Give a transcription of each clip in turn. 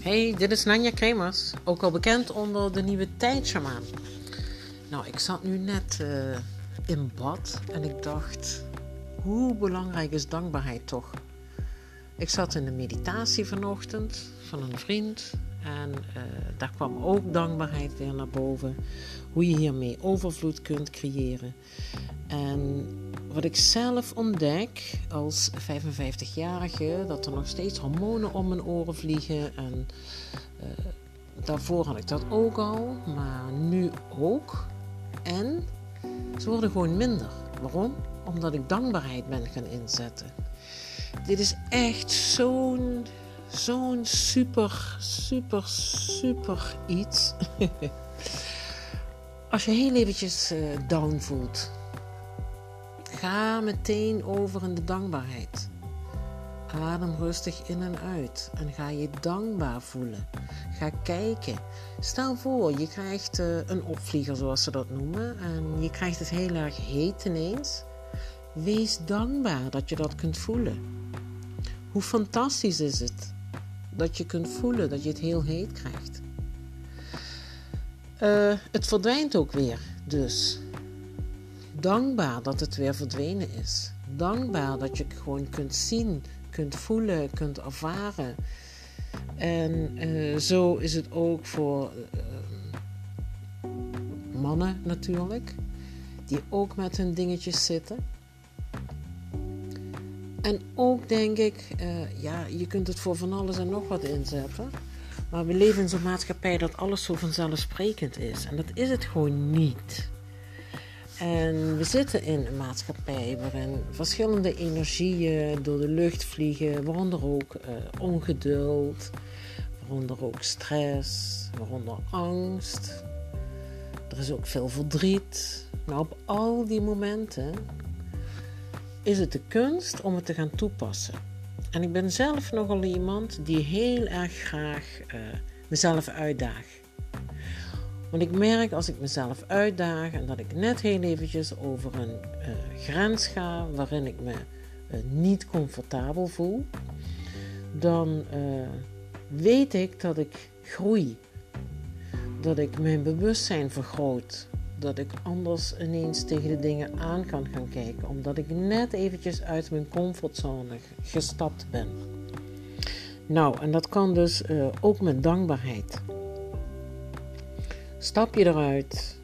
Hey, dit is Nanja Kremers, ook al bekend onder de nieuwe tijdsjamaan. Nou, ik zat nu net uh, in bad en ik dacht, hoe belangrijk is dankbaarheid toch? Ik zat in de meditatie vanochtend van een vriend en uh, daar kwam ook dankbaarheid weer naar boven. Hoe je hiermee overvloed kunt creëren. En wat ik zelf ontdek als 55-jarige, dat er nog steeds hormonen om mijn oren vliegen. En uh, daarvoor had ik dat ook al, maar nu ook. En ze worden gewoon minder. Waarom? Omdat ik dankbaarheid ben gaan inzetten. Dit is echt zo'n, zo'n super, super, super iets. Als je heel eventjes uh, down voelt, Ga meteen over in de dankbaarheid. Adem rustig in en uit en ga je dankbaar voelen. Ga kijken. Stel voor, je krijgt uh, een opvlieger, zoals ze dat noemen, en je krijgt het heel erg heet ineens. Wees dankbaar dat je dat kunt voelen. Hoe fantastisch is het dat je kunt voelen dat je het heel heet krijgt. Uh, het verdwijnt ook weer, dus dankbaar dat het weer verdwenen is. Dankbaar dat je het gewoon kunt zien, kunt voelen, kunt ervaren. En uh, zo is het ook voor uh, mannen natuurlijk, die ook met hun dingetjes zitten. En ook denk ik, uh, ja, je kunt het voor van alles en nog wat inzetten. Maar we leven in zo'n maatschappij dat alles zo vanzelfsprekend is. En dat is het gewoon niet. En we zitten in een maatschappij waarin verschillende energieën door de lucht vliegen, waaronder ook uh, ongeduld, waaronder ook stress, waaronder angst. Er is ook veel verdriet. Maar op al die momenten is het de kunst om het te gaan toepassen. En ik ben zelf nogal iemand die heel erg graag uh, mezelf uitdaag. Want ik merk als ik mezelf uitdaag en dat ik net heel eventjes over een uh, grens ga waarin ik me uh, niet comfortabel voel, dan weet ik dat ik groei. Dat ik mijn bewustzijn vergroot. Dat ik anders ineens tegen de dingen aan kan gaan kijken. Omdat ik net eventjes uit mijn comfortzone gestapt ben. Nou, en dat kan dus ook met dankbaarheid. Stap je eruit,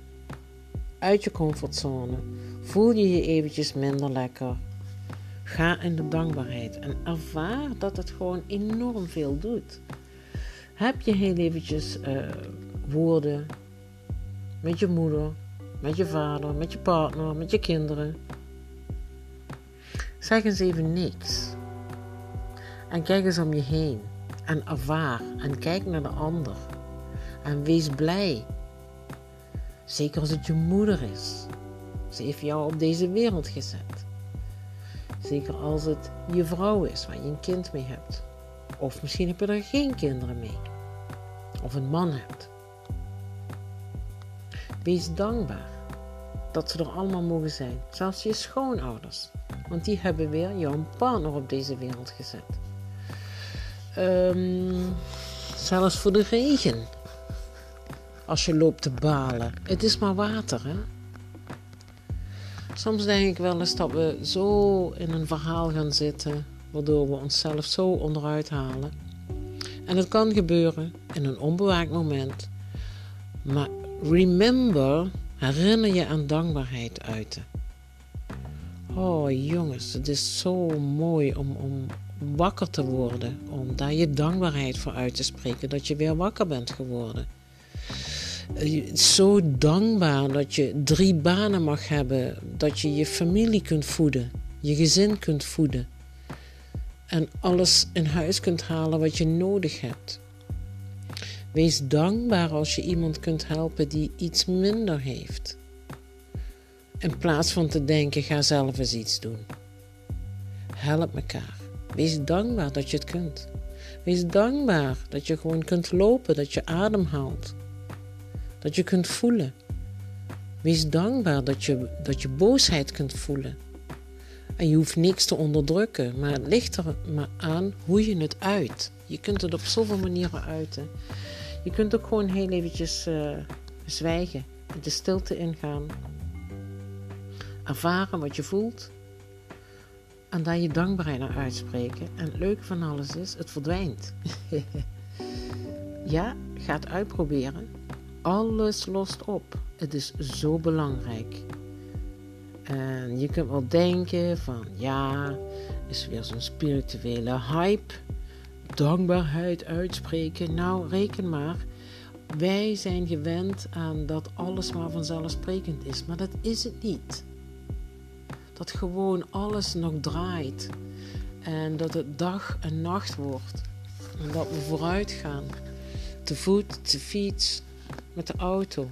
uit je comfortzone, voel je je eventjes minder lekker. Ga in de dankbaarheid en ervaar dat het gewoon enorm veel doet. Heb je heel eventjes uh, woorden met je moeder, met je vader, met je partner, met je kinderen. Zeg eens even niks. En kijk eens om je heen. En ervaar. En kijk naar de ander. En wees blij Zeker als het je moeder is. Ze heeft jou op deze wereld gezet. Zeker als het je vrouw is waar je een kind mee hebt. Of misschien heb je er geen kinderen mee. Of een man hebt. Wees dankbaar dat ze er allemaal mogen zijn. Zelfs je schoonouders. Want die hebben weer jouw partner op deze wereld gezet. Um, zelfs voor de regen als je loopt te balen. Het is maar water, hè? Soms denk ik wel eens dat we zo in een verhaal gaan zitten, waardoor we onszelf zo onderuit halen. En het kan gebeuren in een onbewaakt moment. Maar remember, herinner je aan dankbaarheid uiten. Oh jongens, het is zo mooi om, om wakker te worden. Om daar je dankbaarheid voor uit te spreken. Dat je weer wakker bent geworden. Eh, zo dankbaar dat je drie banen mag hebben, dat je je familie kunt voeden, je gezin kunt voeden en alles in huis kunt halen wat je nodig hebt. Wees dankbaar als je iemand kunt helpen die iets minder heeft. In plaats van te denken, ga zelf eens iets doen. Help elkaar. Wees dankbaar dat je het kunt. Wees dankbaar dat je gewoon kunt lopen, dat je adem haalt dat je kunt voelen. Wees dankbaar dat je, dat je boosheid kunt voelen. En je hoeft niks te onderdrukken, maar het ligt er maar aan hoe je het uit. Je kunt het op zoveel manieren uiten. Je kunt ook gewoon heel eventjes uh, zwijgen, de stilte ingaan. Ervaren wat je voelt. En daar je dankbaarheid naar uitspreken. En het leuke van alles is, het verdwijnt. ja, ga het uitproberen. Alles lost op. Het is zo belangrijk. En je kunt wel denken van ja, is weer zo'n spirituele hype. Dankbaarheid uitspreken. Nou, reken maar. Wij zijn gewend aan dat alles maar vanzelfsprekend is. Maar dat is het niet. Dat gewoon alles nog draait. En dat het dag en nacht wordt. En dat we vooruit gaan. Te voet, te fiets, met de auto.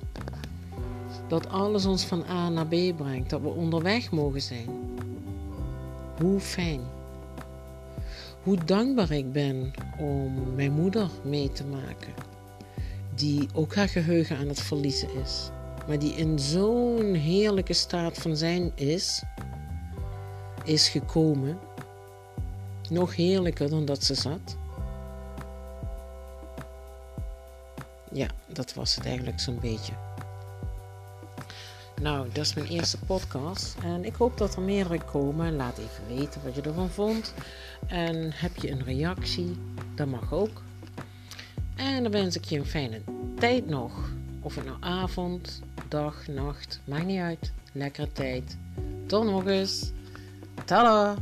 Dat alles ons van A naar B brengt, dat we onderweg mogen zijn. Hoe fijn. Hoe dankbaar ik ben om mijn moeder mee te maken, die ook haar geheugen aan het verliezen is, maar die in zo'n heerlijke staat van zijn is, is gekomen. Nog heerlijker dan dat ze zat. Ja, dat was het eigenlijk zo'n beetje. Nou, dat is mijn eerste podcast. En ik hoop dat er meerdere komen. Laat even weten wat je ervan vond. En heb je een reactie? Dat mag ook. En dan wens ik je een fijne tijd nog. Of het nou avond, dag, nacht, maakt niet uit. Lekkere tijd. Tot nog eens. Tada!